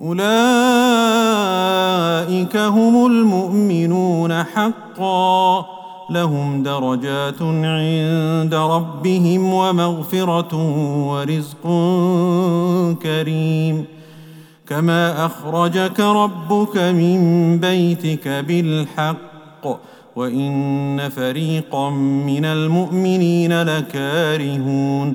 أولئك هم المؤمنون حقا. لهم درجات عند ربهم ومغفرة ورزق كريم. كما أخرجك ربك من بيتك بالحق وإن فريقا من المؤمنين لكارهون.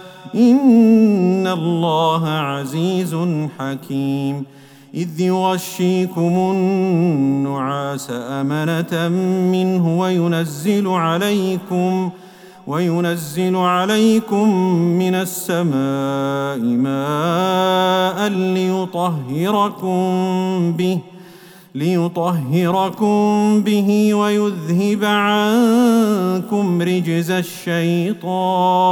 ان الله عزيز حكيم اذ يغشيكم النعاس امنه منه وينزل عليكم وينزل عليكم من السماء ماء ليطهركم به ليطهركم به ويذهب عنكم رجز الشيطان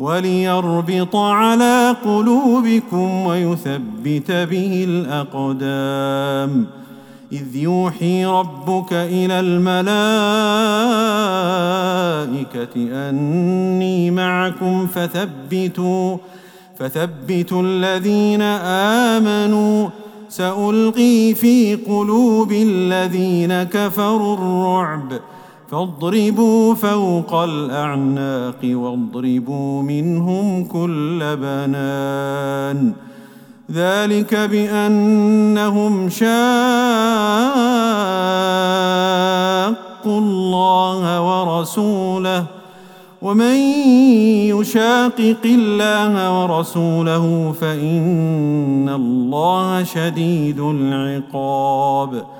وليربط على قلوبكم ويثبت به الأقدام. إذ يوحي ربك إلى الملائكة أني معكم فثبتوا فثبتوا الذين آمنوا. سألقي في قلوب الذين كفروا الرعب. فاضربوا فوق الأعناق واضربوا منهم كل بنان. ذلك بأنهم شاقوا الله ورسوله. ومن يشاقق الله ورسوله فإن الله شديد العقاب.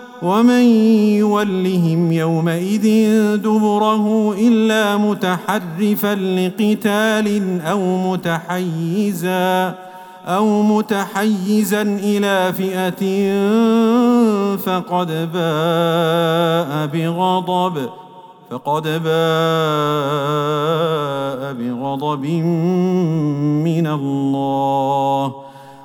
ومن يولهم يومئذ دبره إلا متحرفا لقتال أو متحيزا أو متحيزا إلى فئة فقد باء بغضب فقد باء بغضب من الله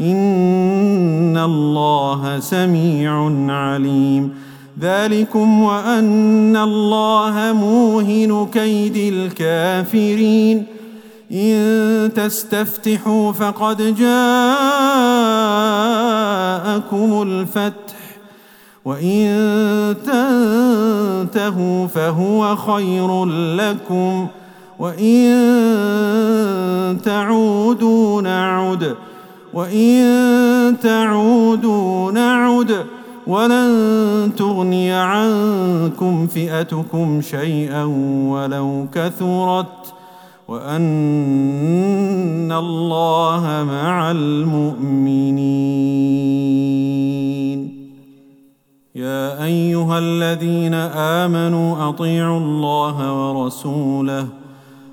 إن الله سميع عليم. ذلكم وأن الله موهن كيد الكافرين. إن تستفتحوا فقد جاءكم الفتح وإن تنتهوا فهو خير لكم وإن تعودوا نعد. وان تعودوا نعد ولن تغني عنكم فئتكم شيئا ولو كثرت وان الله مع المؤمنين. يا ايها الذين امنوا اطيعوا الله ورسوله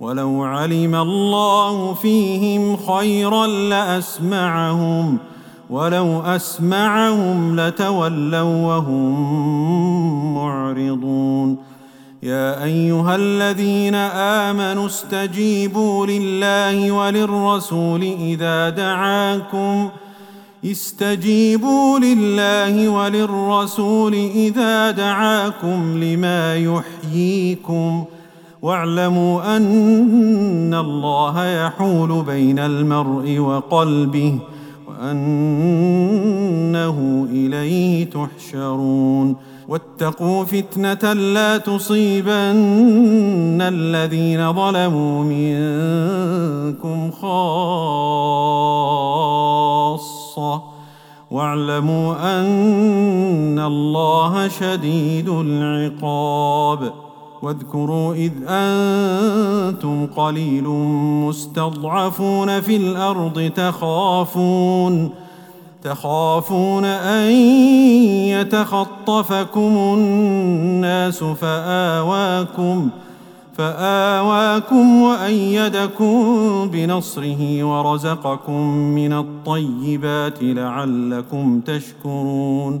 ولو علم الله فيهم خيرا لأسمعهم ولو أسمعهم لتولوا وهم معرضون. يا أيها الذين آمنوا استجيبوا لله وللرسول إذا دعاكم. استجيبوا لله وللرسول إذا دعاكم لما يحييكم. واعلموا أن الله يحول بين المرء وقلبه وأنه إليه تحشرون. واتقوا فتنة لا تصيبن الذين ظلموا منكم خاصة. واعلموا أن الله شديد العقاب. واذكروا إذ أنتم قليل مستضعفون في الأرض تخافون تخافون أن يتخطفكم الناس فآواكم فآواكم وأيدكم بنصره ورزقكم من الطيبات لعلكم تشكرون.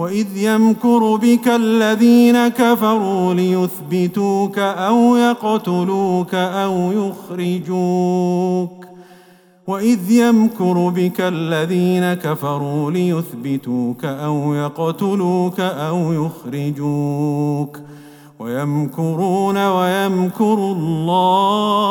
واذ يمكر بك الذين كفروا ليثبتوك أو يقتلوك أو يخرجوك واذ يمكر بك الذين كفروا ليثبتوك أو يقتلوك أو يخرجوك ويمكرون ويمكر الله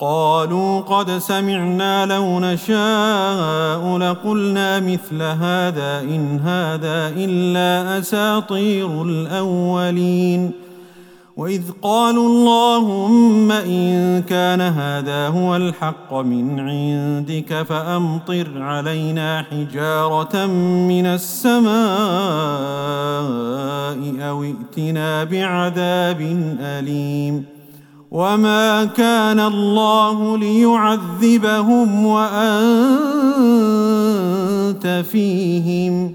قالوا قد سمعنا لو نشاء لقلنا مثل هذا إن هذا إلا أساطير الأولين. وإذ قالوا اللهم إن كان هذا هو الحق من عندك فأمطر علينا حجارة من السماء أو ائتنا بعذاب أليم. وما كان الله ليعذبهم وانت فيهم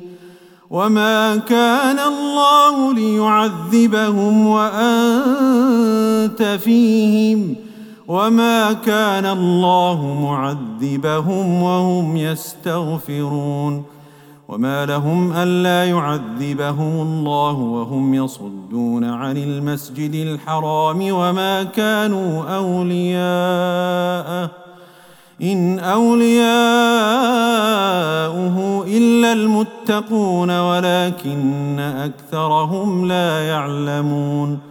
وما كان الله ليعذبهم وانت فيهم وما كان الله معذبهم وهم يستغفرون وما لهم ألا يعذبهم الله وهم يصدون عن المسجد الحرام وما كانوا أولياءه إن أولياؤه إلا المتقون ولكن أكثرهم لا يعلمون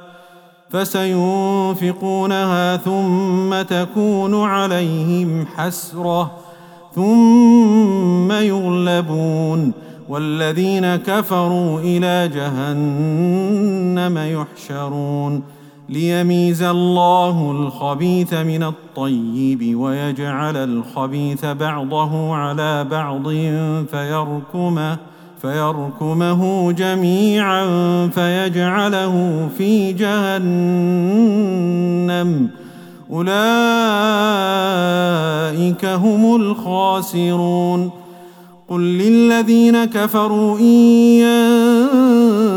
فسينفقونها ثم تكون عليهم حسرة ثم يغلبون والذين كفروا إلى جهنم يحشرون ليميز الله الخبيث من الطيب ويجعل الخبيث بعضه على بعض فيركمه فيركمه جميعا فيجعله في جهنم. أولئك هم الخاسرون. قل للذين كفروا إن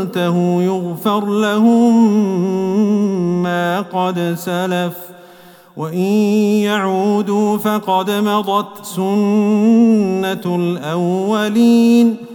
ينتهوا يغفر لهم ما قد سلف وإن يعودوا فقد مضت سنة الأولين.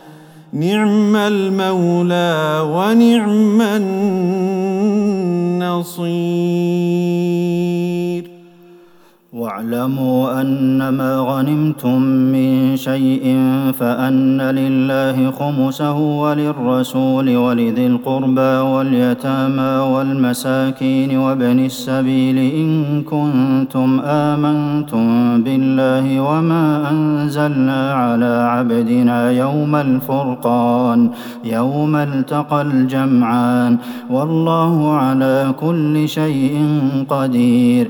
نعم المولى ونعم النصير. واعلموا انما غنمتم من شيء فأن لله خمسه وللرسول ولذي القربى واليتامى والمساكين وابن السبيل إن كنتم آمنتم بالله وما أنزلنا على عبدنا يوم الفرقان يوم التقى الجمعان والله على كل شيء قدير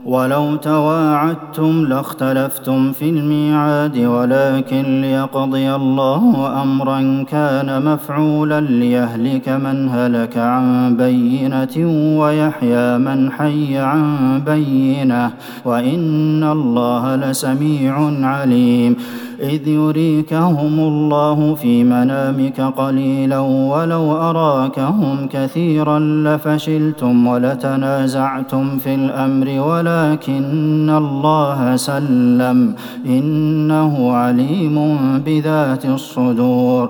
ولو تواعدتم لاختلفتم في الميعاد ولكن ليقضي الله أمرا كان مفعولا ليهلك من هلك عن بينة ويحيى من حي عن بينة. وإن الله لسميع عليم. إذ يريكهم الله في منامك قليلا ولو أراكهم كثيرا لفشلتم ولتنازعتم في الأمر ولكن الله سلم إنه عليم بذات الصدور.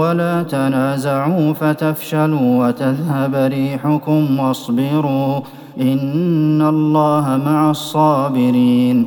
ولا تنازعوا فتفشلوا وتذهب ريحكم واصبروا إن الله مع الصابرين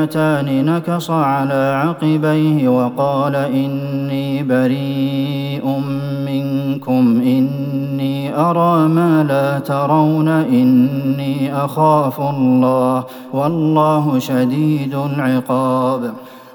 الفئتان نكص على عقبيه وقال إني بريء منكم إني أرى ما لا ترون إني أخاف الله والله شديد العقاب.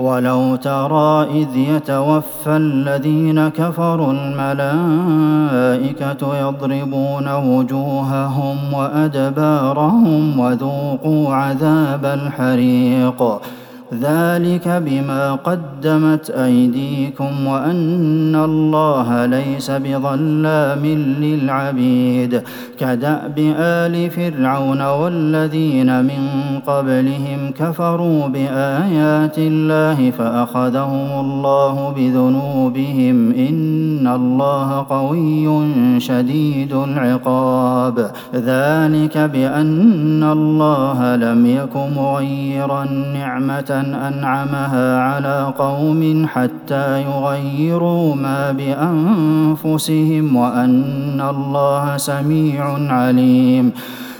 ولو ترى إذ يتوفى الذين كفروا الملائكة يضربون وجوههم وأدبارهم وذوقوا عذاب الحريق. ذلك بما قدمت أيديكم وأن الله ليس بظلام للعبيد كدأب آل فرعون والذين من قبلهم كفروا بآيات الله فأخذهم الله بذنوبهم إن الله قوي شديد العقاب ذلك بأن الله لم يك مغيرا نعمه أنعمها على قوم حتى يغيروا ما بأنفسهم وأن الله سميع عليم.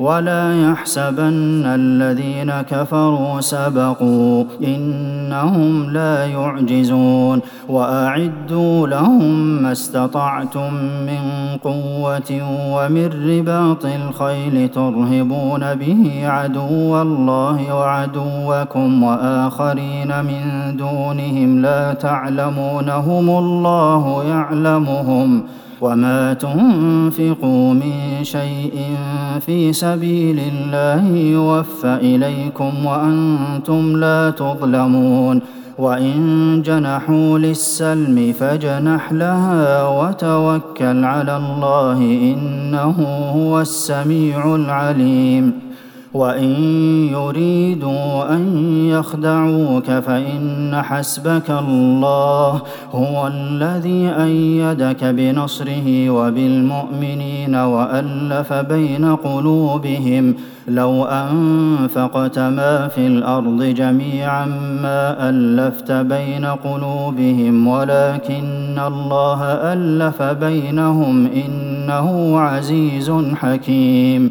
ولا يحسبن الذين كفروا سبقوا إنهم لا يعجزون وأعدوا لهم ما استطعتم من قوة ومن رباط الخيل ترهبون به عدو الله وعدوكم وآخرين من دونهم لا تعلمونهم الله يعلمهم وما تنفقوا من شيء في سبيل الله يوفى إليكم وأنتم لا تظلمون. وإن جنحوا للسلم فاجنح لها وتوكل على الله إنه هو السميع العليم. وإن يريدوا أن يخدعوك فإن حسبك الله هو الذي أيدك بنصره وبالمؤمنين وألف بين قلوبهم لو أنفقت ما في الأرض جميعا ما ألفت بين قلوبهم ولكن الله ألف بينهم إنه عزيز حكيم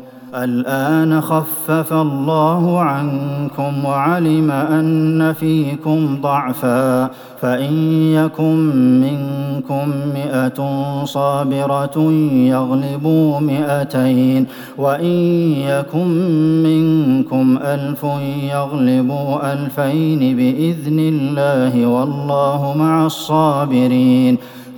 الآن خفف الله عنكم وعلم أن فيكم ضعفا فإن يكن منكم مئة صابرة يغلبوا مئتين وإن يكن منكم ألف يغلبوا ألفين بإذن الله والله مع الصابرين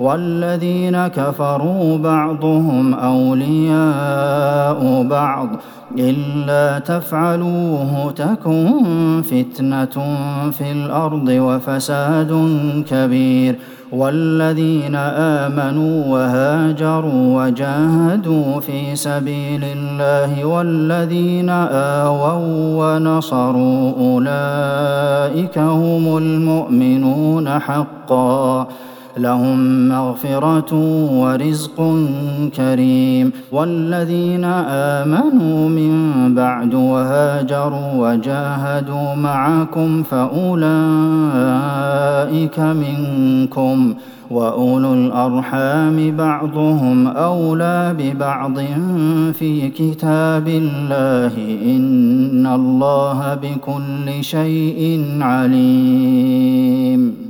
والذين كفروا بعضهم أولياء بعض إلا تفعلوه تكن فتنة في الأرض وفساد كبير والذين آمنوا وهاجروا وجاهدوا في سبيل الله والذين آووا ونصروا أولئك هم المؤمنون حقا لهم مغفرة ورزق كريم. والذين آمنوا من بعد وهاجروا وجاهدوا معكم فأولئك منكم. وأولو الأرحام بعضهم أولى ببعض في كتاب الله. إن الله بكل شيء عليم.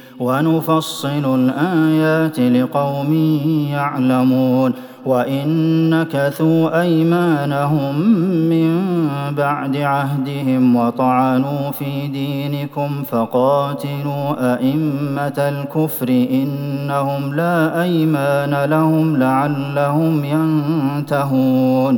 ونفصل الآيات لقوم يعلمون وان نكثوا أيمانهم من بعد عهدهم وطعنوا في دينكم فقاتلوا أئمة الكفر إنهم لا أيمان لهم لعلهم ينتهون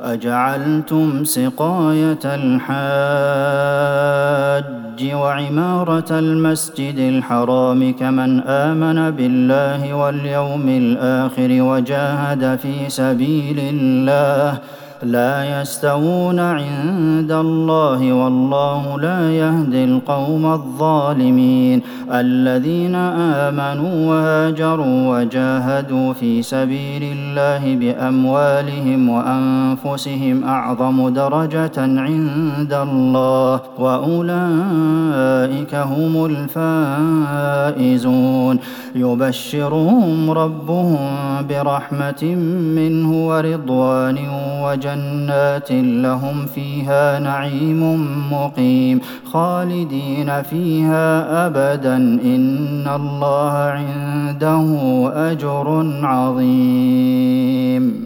أجعلتم سقاية الحاج وعمارة المسجد الحرام كمن آمن بالله واليوم الآخر وجاهد في سبيل الله لا يستوون عند الله والله لا يهدي القوم الظالمين الذين آمنوا وهاجروا وجاهدوا في سبيل الله بأموالهم وأنفسهم أعظم درجة عند الله وأولئك هم الفائزون يبشرهم ربهم برحمة منه ورضوان وجنة جنات لهم فيها نعيم مقيم خالدين فيها أبدا إن الله عنده أجر عظيم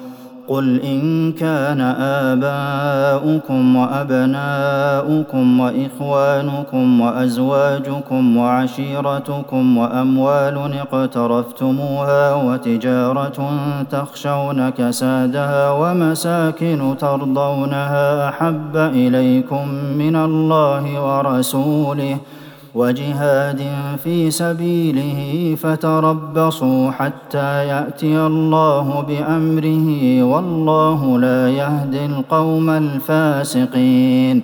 قل إن كان آباؤكم وأبناؤكم وإخوانكم وأزواجكم وعشيرتكم وأموال اقترفتموها وتجارة تخشون كسادها ومساكن ترضونها أحب إليكم من الله ورسوله ۖ وجهاد في سبيله فتربصوا حتى يأتي الله بأمره والله لا يهدي القوم الفاسقين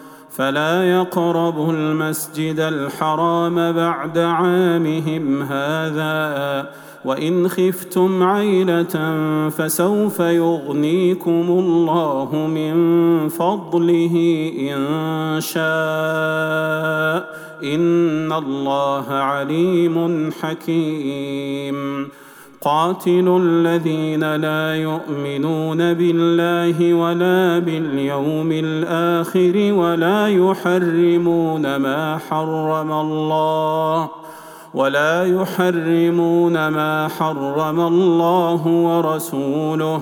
فلا يقربوا المسجد الحرام بعد عامهم هذا. وإن خفتم عيلة فسوف يغنيكم الله من فضله إن شاء. إن الله عليم حكيم. قاتلوا الذين لا يؤمنون بالله ولا باليوم الآخر ولا يحرمون ما حرم الله ولا يحرمون ما حرم الله ورسوله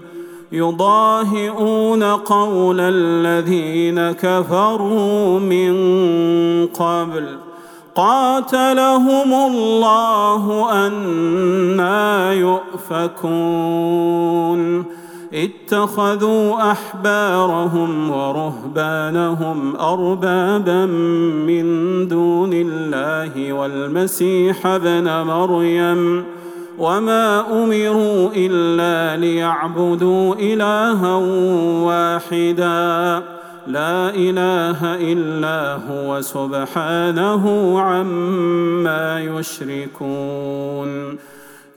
يضاهئون قول الذين كفروا من قبل. قاتلهم الله أنا يؤفكون. اتخذوا أحبارهم ورهبانهم أربابا من دون الله والمسيح ابن مريم. وما امروا الا ليعبدوا الها واحدا لا اله الا هو سبحانه عما يشركون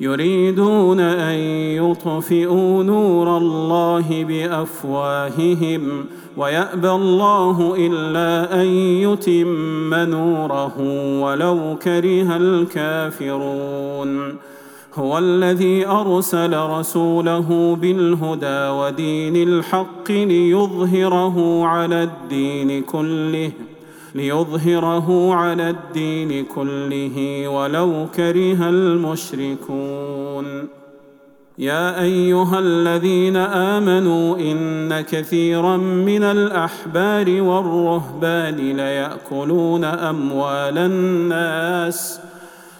يريدون ان يطفئوا نور الله بافواههم ويابى الله الا ان يتم نوره ولو كره الكافرون هو الذي أرسل رسوله بالهدى ودين الحق ليظهره على الدين كله ليظهره على الدين كله ولو كره المشركون. يا أيها الذين آمنوا إن كثيرا من الأحبار والرهبان ليأكلون أموال الناس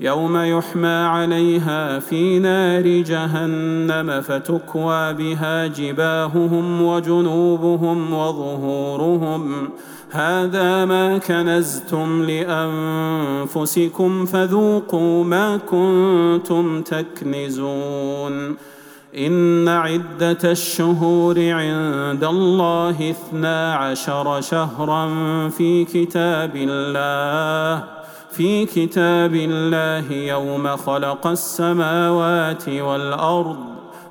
يوم يحمى عليها في نار جهنم فتكوى بها جباههم وجنوبهم وظهورهم. هذا ما كنزتم لأنفسكم فذوقوا ما كنتم تكنزون. إن عدة الشهور عند الله اثنا عشر شهرا في كتاب الله. في كتاب الله يوم خلق السماوات والأرض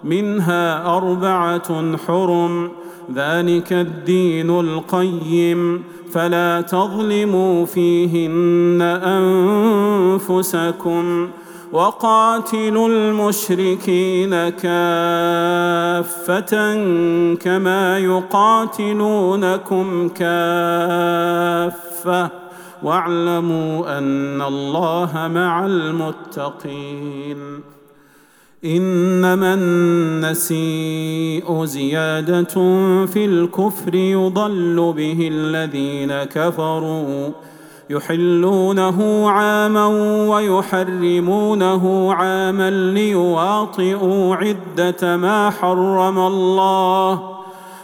منها أربعة حرم ذلك الدين القيم فلا تظلموا فيهن أنفسكم وقاتلوا المشركين كافة كما يقاتلونكم كافة. واعلموا أن الله مع المتقين. إنما النسيء زيادة في الكفر يضل به الذين كفروا يحلونه عاما ويحرمونه عاما ليواطئوا عدة ما حرم الله.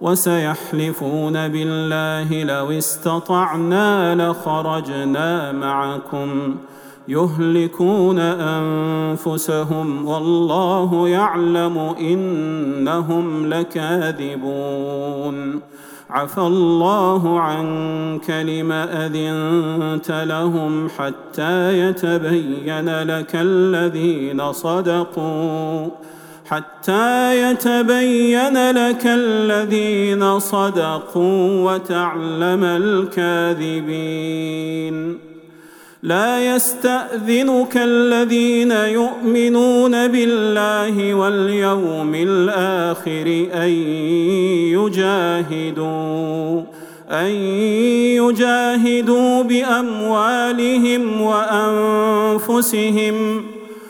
وسيحلفون بالله لو استطعنا لخرجنا معكم يهلكون أنفسهم والله يعلم إنهم لكاذبون. عفى الله عنك لم أذنت لهم حتى يتبين لك الذين صدقوا. حتى يتبين لك الذين صدقوا وتعلم الكاذبين. لا يستأذنك الذين يؤمنون بالله واليوم الآخر أن يجاهدوا أن يجاهدوا بأموالهم وأنفسهم.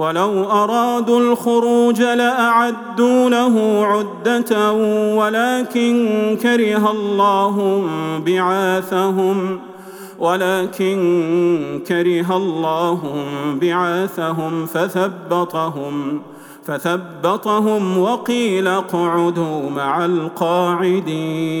ولو أرادوا الخروج لاعدوا له عدة ولكن كره الله بعاثهم ولكن كره الله بعاثهم فثبطهم فثبطهم وقيل اقعدوا مع القاعدين.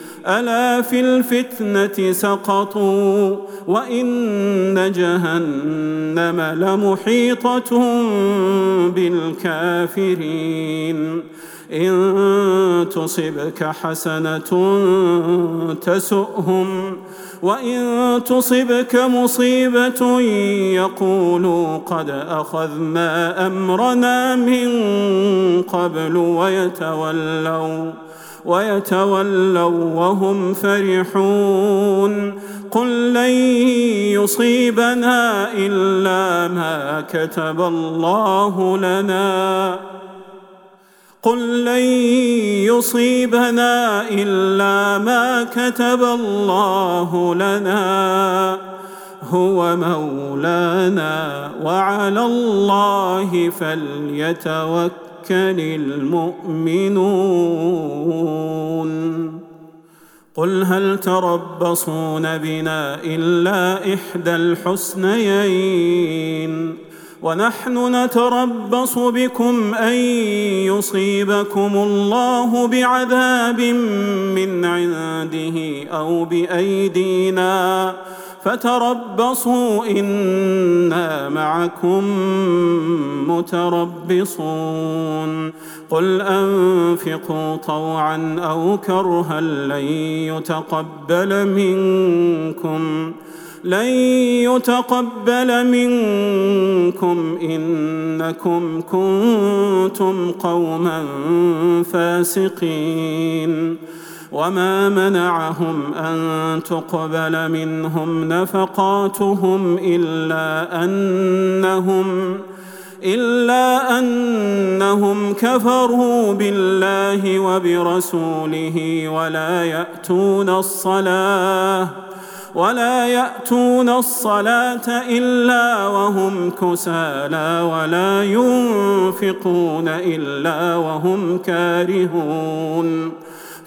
ألا في الفتنة سقطوا وإن جهنم لمحيطة بالكافرين. إن تصبك حسنة تسؤهم وإن تصبك مصيبة يقولوا قد أخذنا أمرنا من قبل ويتولوا ويتولوا وهم فرحون قل لن يصيبنا إلا ما كتب الله لنا قل لن يصيبنا إلا ما كتب الله لنا هو مولانا وعلى الله فليتوكل المؤمنون. قل هل تربصون بنا إلا إحدى الحسنيين؟ ونحن نتربص بكم أن يصيبكم الله بعذاب من عنده أو بأيدينا. فتربصوا إنا معكم متربصون. قل أنفقوا طوعا أو كرها لن يتقبل منكم لن يتقبل منكم. إنكم كنتم قوما فاسقين. وما منعهم ان تقبل منهم نفقاتهم الا انهم الا انهم كفروا بالله وبرسوله ولا ياتون الصلاه ولا ياتون الصلاه الا وهم كسالى ولا ينفقون الا وهم كارهون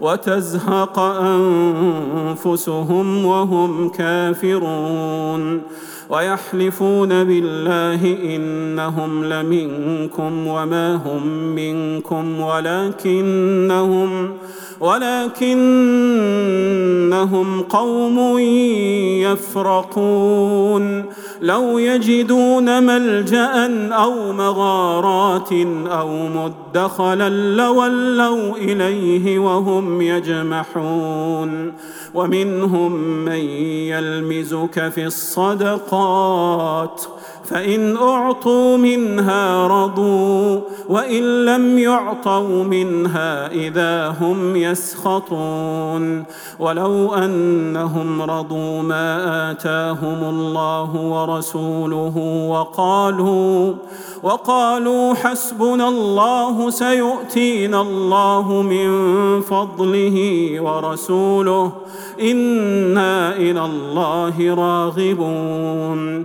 وتزهق أنفسهم وهم كافرون ويحلفون بالله إنهم لمنكم وما هم منكم ولكنهم ولكنهم قوم يفرقون. لو يجدون ملجأ أو مغارات أو مدخلا لولوا إليه وهم يجمحون. ومنهم من يلمزك في الصدقات. فإن أعطوا منها رضوا وإن لم يعطوا منها إذا هم يسخطون. ولو أنهم رضوا ما آتاهم الله ورسوله وقالوا وقالوا حسبنا الله سيؤتينا الله من فضله ورسوله إنا إلى الله راغبون.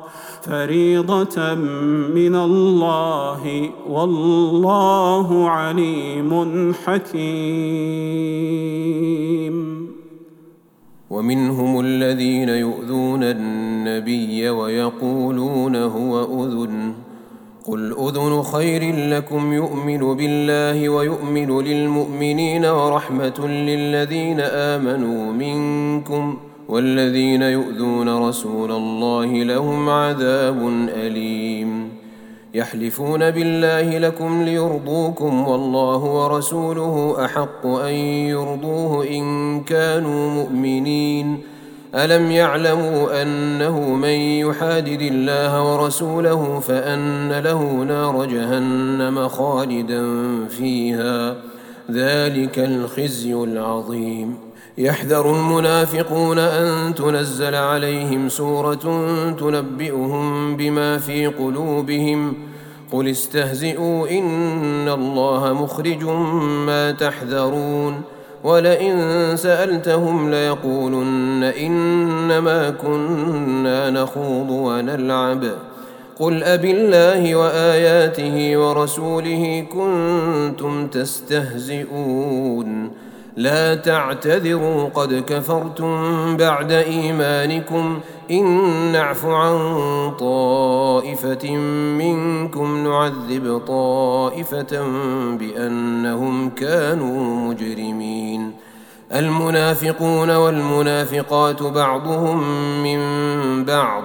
فريضة من الله والله عليم حكيم. ومنهم الذين يؤذون النبي ويقولون هو أذن. قل أذن خير لكم يؤمن بالله ويؤمن للمؤمنين ورحمة للذين آمنوا منكم. والذين يؤذون رسول الله لهم عذاب أليم. يحلفون بالله لكم ليرضوكم والله ورسوله أحق أن يرضوه إن كانوا مؤمنين. ألم يعلموا أنه من يحادد الله ورسوله فأن له نار جهنم خالدا فيها. ذلك الخزي العظيم. يحذر المنافقون أن تنزل عليهم سورة تنبئهم بما في قلوبهم. قل استهزئوا إن الله مخرج ما تحذرون. ولئن سألتهم ليقولن إنما كنا نخوض ونلعب. قل ابي الله وآياته ورسوله كنتم تستهزئون. لا تعتذروا قد كفرتم بعد إيمانكم. إن نعف عن طائفة منكم نعذب طائفة بأنهم كانوا مجرمين. المنافقون والمنافقات بعضهم من بعض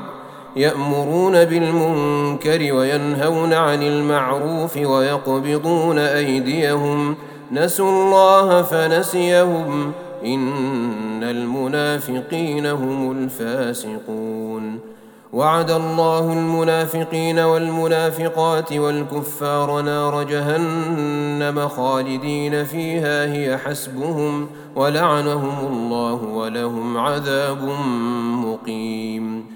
يأمرون بالمنكر وينهون عن المعروف ويقبضون أيديهم. نسوا الله فنسيهم. إن المنافقين هم الفاسقون. وعد الله المنافقين والمنافقات والكفار نار جهنم خالدين فيها هي حسبهم ولعنهم الله ولهم عذاب مقيم.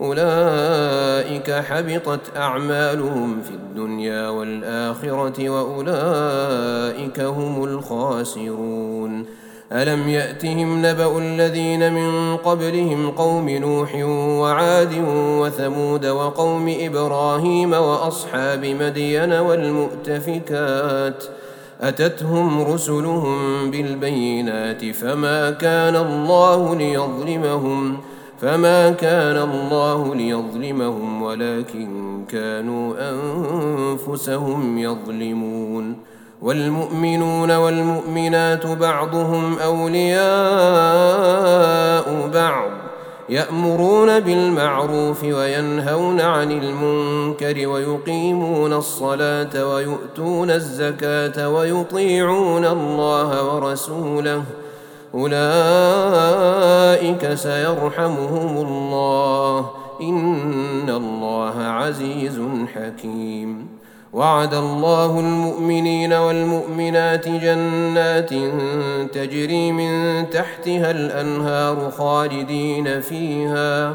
أولئك حبطت أعمالهم في الدنيا والآخرة وأولئك هم الخاسرون. ألم يأتهم نبأ الذين من قبلهم قوم نوح وعاد وثمود وقوم إبراهيم وأصحاب مدين والمؤتفكات؟ أتتهم رسلهم بالبينات فما كان الله ليظلمهم؟ فما كان الله ليظلمهم ولكن كانوا انفسهم يظلمون والمؤمنون والمؤمنات بعضهم اولياء بعض يامرون بالمعروف وينهون عن المنكر ويقيمون الصلاه ويؤتون الزكاه ويطيعون الله ورسوله أولئك سيرحمهم الله. إن الله عزيز حكيم. وعد الله المؤمنين والمؤمنات جنات تجري من تحتها الأنهار خالدين فيها.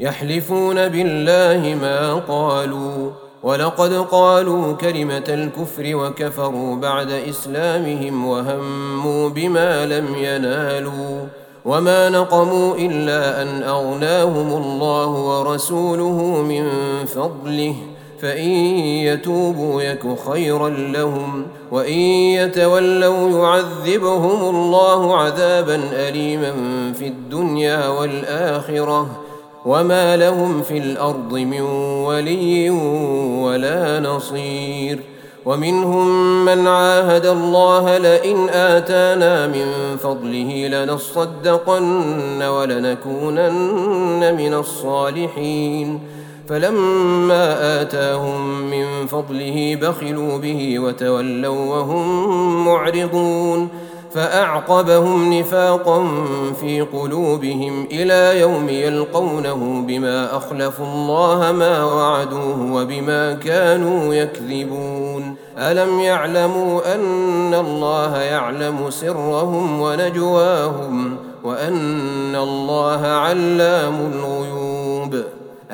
يحلفون بالله ما قالوا ولقد قالوا كلمة الكفر وكفروا بعد إسلامهم وهموا بما لم ينالوا وما نقموا إلا أن أغناهم الله ورسوله من فضله فإن يتوبوا يك خيرا لهم وإن يتولوا يعذبهم الله عذابا أليما في الدنيا والآخرة وما لهم في الأرض من ولي ولا نصير ومنهم من عاهد الله لئن آتانا من فضله لنصدقن ولنكونن من الصالحين فلما آتاهم من فضله بخلوا به وتولوا وهم معرضون فأعقبهم نفاقا في قلوبهم إلى يوم يلقونه بما أخلفوا الله ما وعدوه وبما كانوا يكذبون. ألم يعلموا أن الله يعلم سرهم ونجواهم وأن الله علام الغيوب؟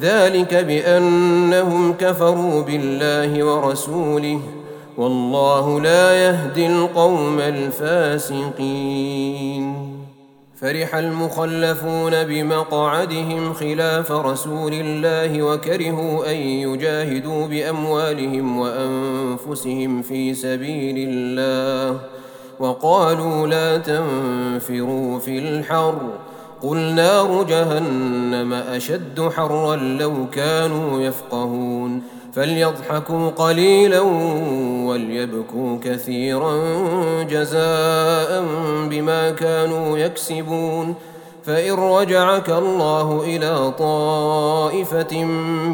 ذلك بأنهم كفروا بالله ورسوله والله لا يهدي القوم الفاسقين. فرح المخلفون بمقعدهم خلاف رسول الله وكرهوا أن يجاهدوا بأموالهم وأنفسهم في سبيل الله وقالوا لا تنفروا في الحر قل نار جهنم أشد حرا لو كانوا يفقهون فليضحكوا قليلا وليبكوا كثيرا جزاء بما كانوا يكسبون فإن رجعك الله إلى طائفة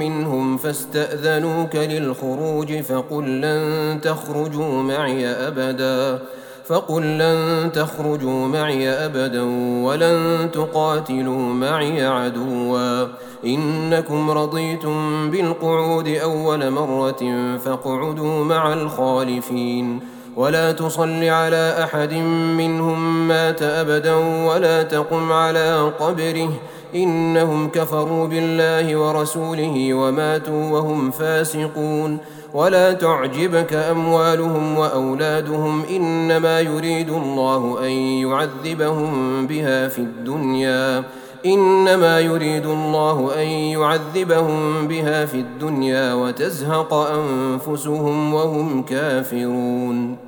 منهم فاستأذنوك للخروج فقل لن تخرجوا معي أبدا فقل لن تخرجوا معي أبدا ولن تقاتلوا معي عدوا. إنكم رضيتم بالقعود أول مرة فاقعدوا مع الخالفين. ولا تصل على أحد منهم مات أبدا ولا تقم على قبره. إنهم كفروا بالله ورسوله وماتوا وهم فاسقون. ولا تعجبك أموالهم وأولادهم إنما يريد الله أن يعذبهم بها في الدنيا. إنما يريد الله أن يعذبهم بها في الدنيا وتزهق أنفسهم وهم كافرون.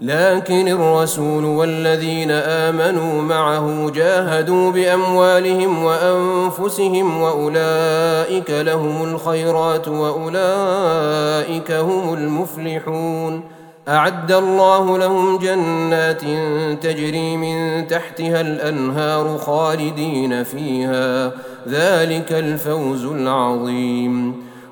لكن الرسول والذين آمنوا معه جاهدوا بأموالهم وأنفسهم وأولئك لهم الخيرات وأولئك هم المفلحون. أعد الله لهم جنات تجري من تحتها الأنهار خالدين فيها. ذلك الفوز العظيم.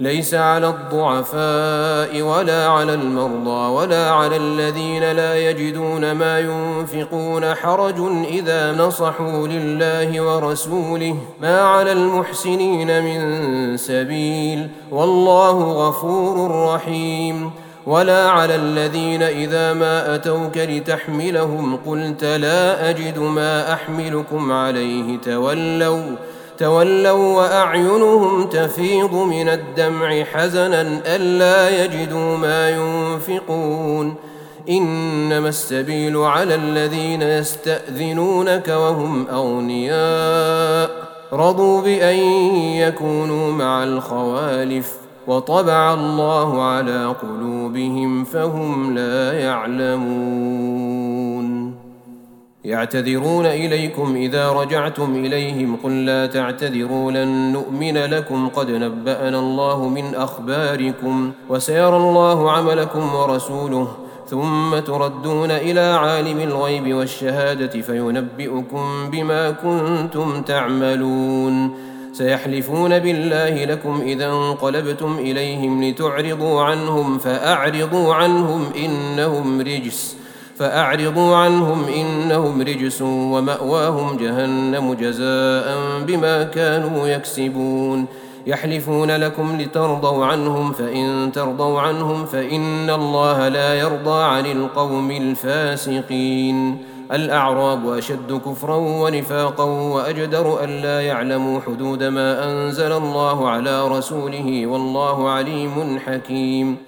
ليس على الضعفاء ولا على المرضى ولا على الذين لا يجدون ما ينفقون حرج إذا نصحوا لله ورسوله. ما على المحسنين من سبيل والله غفور رحيم. ولا على الذين إذا ما أتوك لتحملهم قلت لا أجد ما أحملكم عليه. تولوا تولوا وأعينهم تفيض من الدمع حزنا ألا يجدوا ما ينفقون. إنما السبيل على الذين يستأذنونك وهم أغنياء. رضوا بأن يكونوا مع الخوالف وطبع الله على قلوبهم فهم لا يعلمون. يعتذرون إليكم إذا رجعتم إليهم قل لا تعتذروا لن نؤمن لكم قد نبأنا الله من أخباركم وسيرى الله عملكم ورسوله ثم تردون إلى عالم الغيب والشهادة فينبئكم بما كنتم تعملون سيحلفون بالله لكم إذا انقلبتم إليهم لتعرضوا عنهم فأعرضوا عنهم إنهم رجس فأعرضوا عنهم إنهم رجس ومأواهم جهنم جزاء بما كانوا يكسبون. يحلفون لكم لترضوا عنهم فإن ترضوا عنهم فإن الله لا يرضى عن القوم الفاسقين. الأعراب أشد كفرا ونفاقا وأجدر ألا يعلموا حدود ما أنزل الله على رسوله والله عليم حكيم.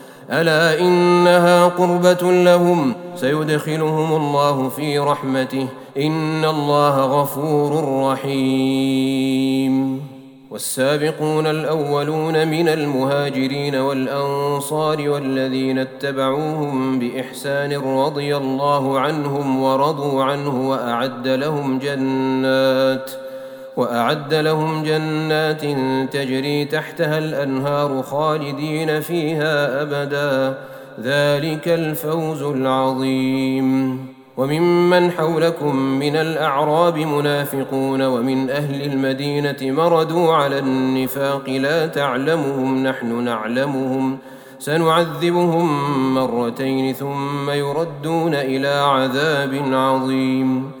ألا إنها قربة لهم؟ سيدخلهم الله في رحمته. إن الله غفور رحيم. والسابقون الأولون من المهاجرين والأنصار والذين اتبعوهم بإحسان رضي الله عنهم ورضوا عنه وأعد لهم جنات. وأعد لهم جنات تجري تحتها الأنهار خالدين فيها أبدا. ذلك الفوز العظيم. وممن حولكم من الأعراب منافقون ومن أهل المدينة مردوا على النفاق لا تعلمهم نحن نعلمهم. سنعذبهم مرتين ثم يردون إلى عذاب عظيم.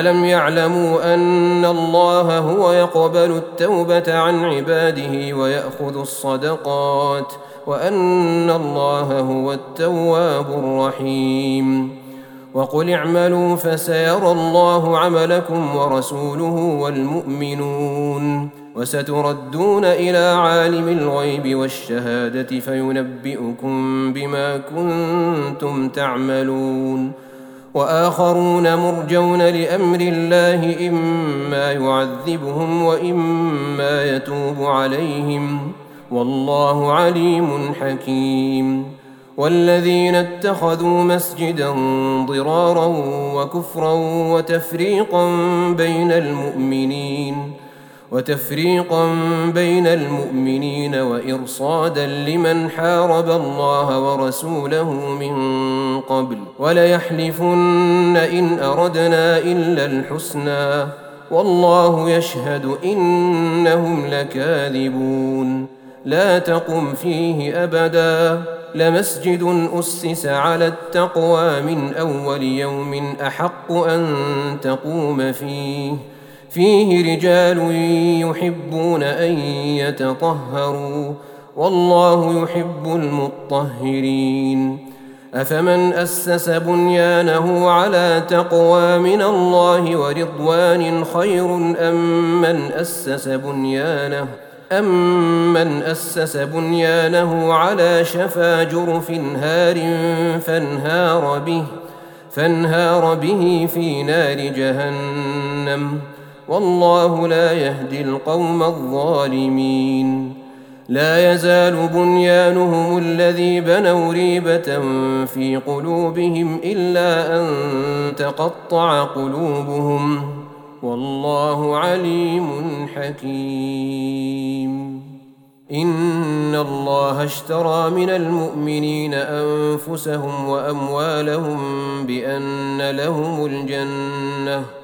ألم يعلموا أن الله هو يقبل التوبة عن عباده ويأخذ الصدقات وأن الله هو التواب الرحيم. وقل اعملوا فسيرى الله عملكم ورسوله والمؤمنون. وستردون إلى عالم الغيب والشهادة فينبئكم بما كنتم تعملون. وآخرون مرجون لأمر الله إما يعذبهم وإما يتوب عليهم. والله عليم حكيم. والذين اتخذوا مسجدا ضرارا وكفرا وتفريقا بين المؤمنين وتفريقا بين المؤمنين وإرصادا لمن حارب الله ورسوله من قبل وليحلفن إن أردنا إلا الحسنى والله يشهد إنهم لكاذبون لا تقم فيه أبدا لمسجد أسس على التقوى من أول يوم أحق أن تقوم فيه فيه رجال يحبون أن يتطهروا والله يحب المطهرين. أفمن أسس بنيانه على تقوى من الله ورضوان خير أم من أسس بنيانه أمن أسس بنيانه على شفا جرف هار فانهار به فانهار به في نار جهنم. والله لا يهدي القوم الظالمين. لا يزال بنيانهم الذي بنوا ريبة في قلوبهم إلا أن تقطع قلوبهم. والله عليم حكيم. إن الله اشترى من المؤمنين أنفسهم وأموالهم بأن لهم الجنة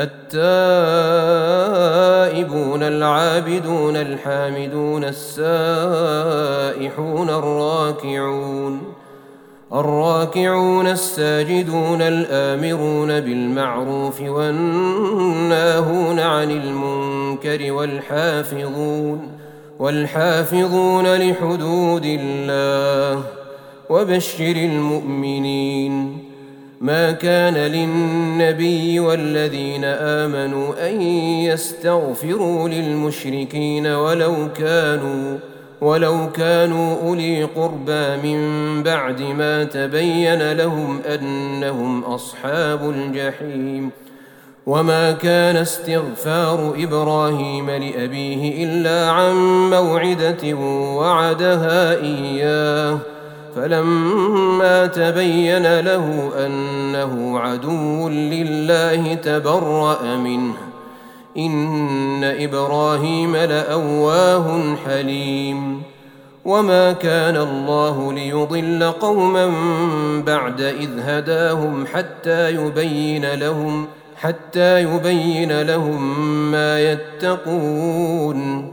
التائبون العابدون الحامدون السائحون الراكعون الراكعون الساجدون الآمرون بالمعروف والناهون عن المنكر والحافظون والحافظون لحدود الله وبشر المؤمنين ما كان للنبي والذين آمنوا أن يستغفروا للمشركين ولو كانوا ولو كانوا أولي قربى من بعد ما تبين لهم أنهم أصحاب الجحيم. وما كان استغفار إبراهيم لأبيه إلا عن موعدة وعدها إياه. فلما تبين له أنه عدو لله تبرأ منه. إن إبراهيم لأواه حليم. وما كان الله ليضل قوما بعد إذ هداهم حتى يبين لهم حتى يبين لهم ما يتقون.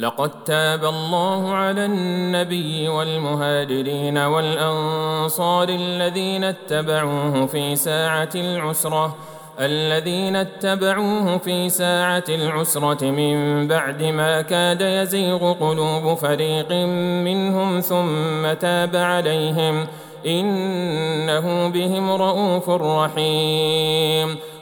لقد تاب الله على النبي والمهاجرين والأنصار الذين اتبعوه في ساعة العسرة الذين اتبعوه في ساعة العسرة من بعد ما كاد يزيغ قلوب فريق منهم ثم تاب عليهم إنه بهم رءوف رحيم.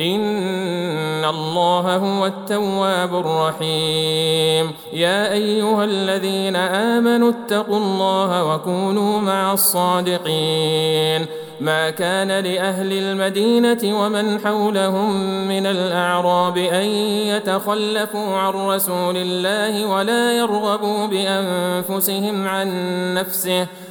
إن الله هو التواب الرحيم. يا أيها الذين آمنوا اتقوا الله وكونوا مع الصادقين. ما كان لأهل المدينة ومن حولهم من الأعراب أن يتخلفوا عن رسول الله ولا يرغبوا بأنفسهم عن نفسه.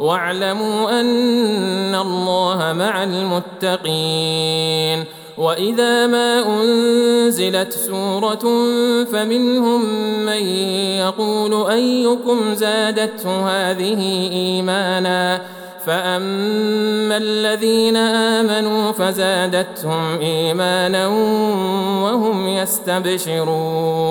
واعلموا أن الله مع المتقين. وإذا ما أنزلت سورة فمنهم من يقول أيكم زادته هذه إيمانا؟ فأما الذين آمنوا فزادتهم إيمانا وهم يستبشرون.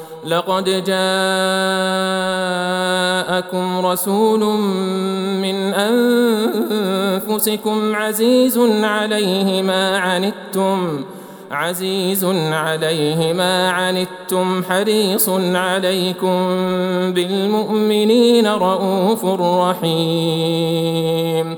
لقد جاءكم رسول من أنفسكم عزيز عليه ما عنتم عزيز عليه ما عنتم حريص عليكم بالمؤمنين رءوف رحيم.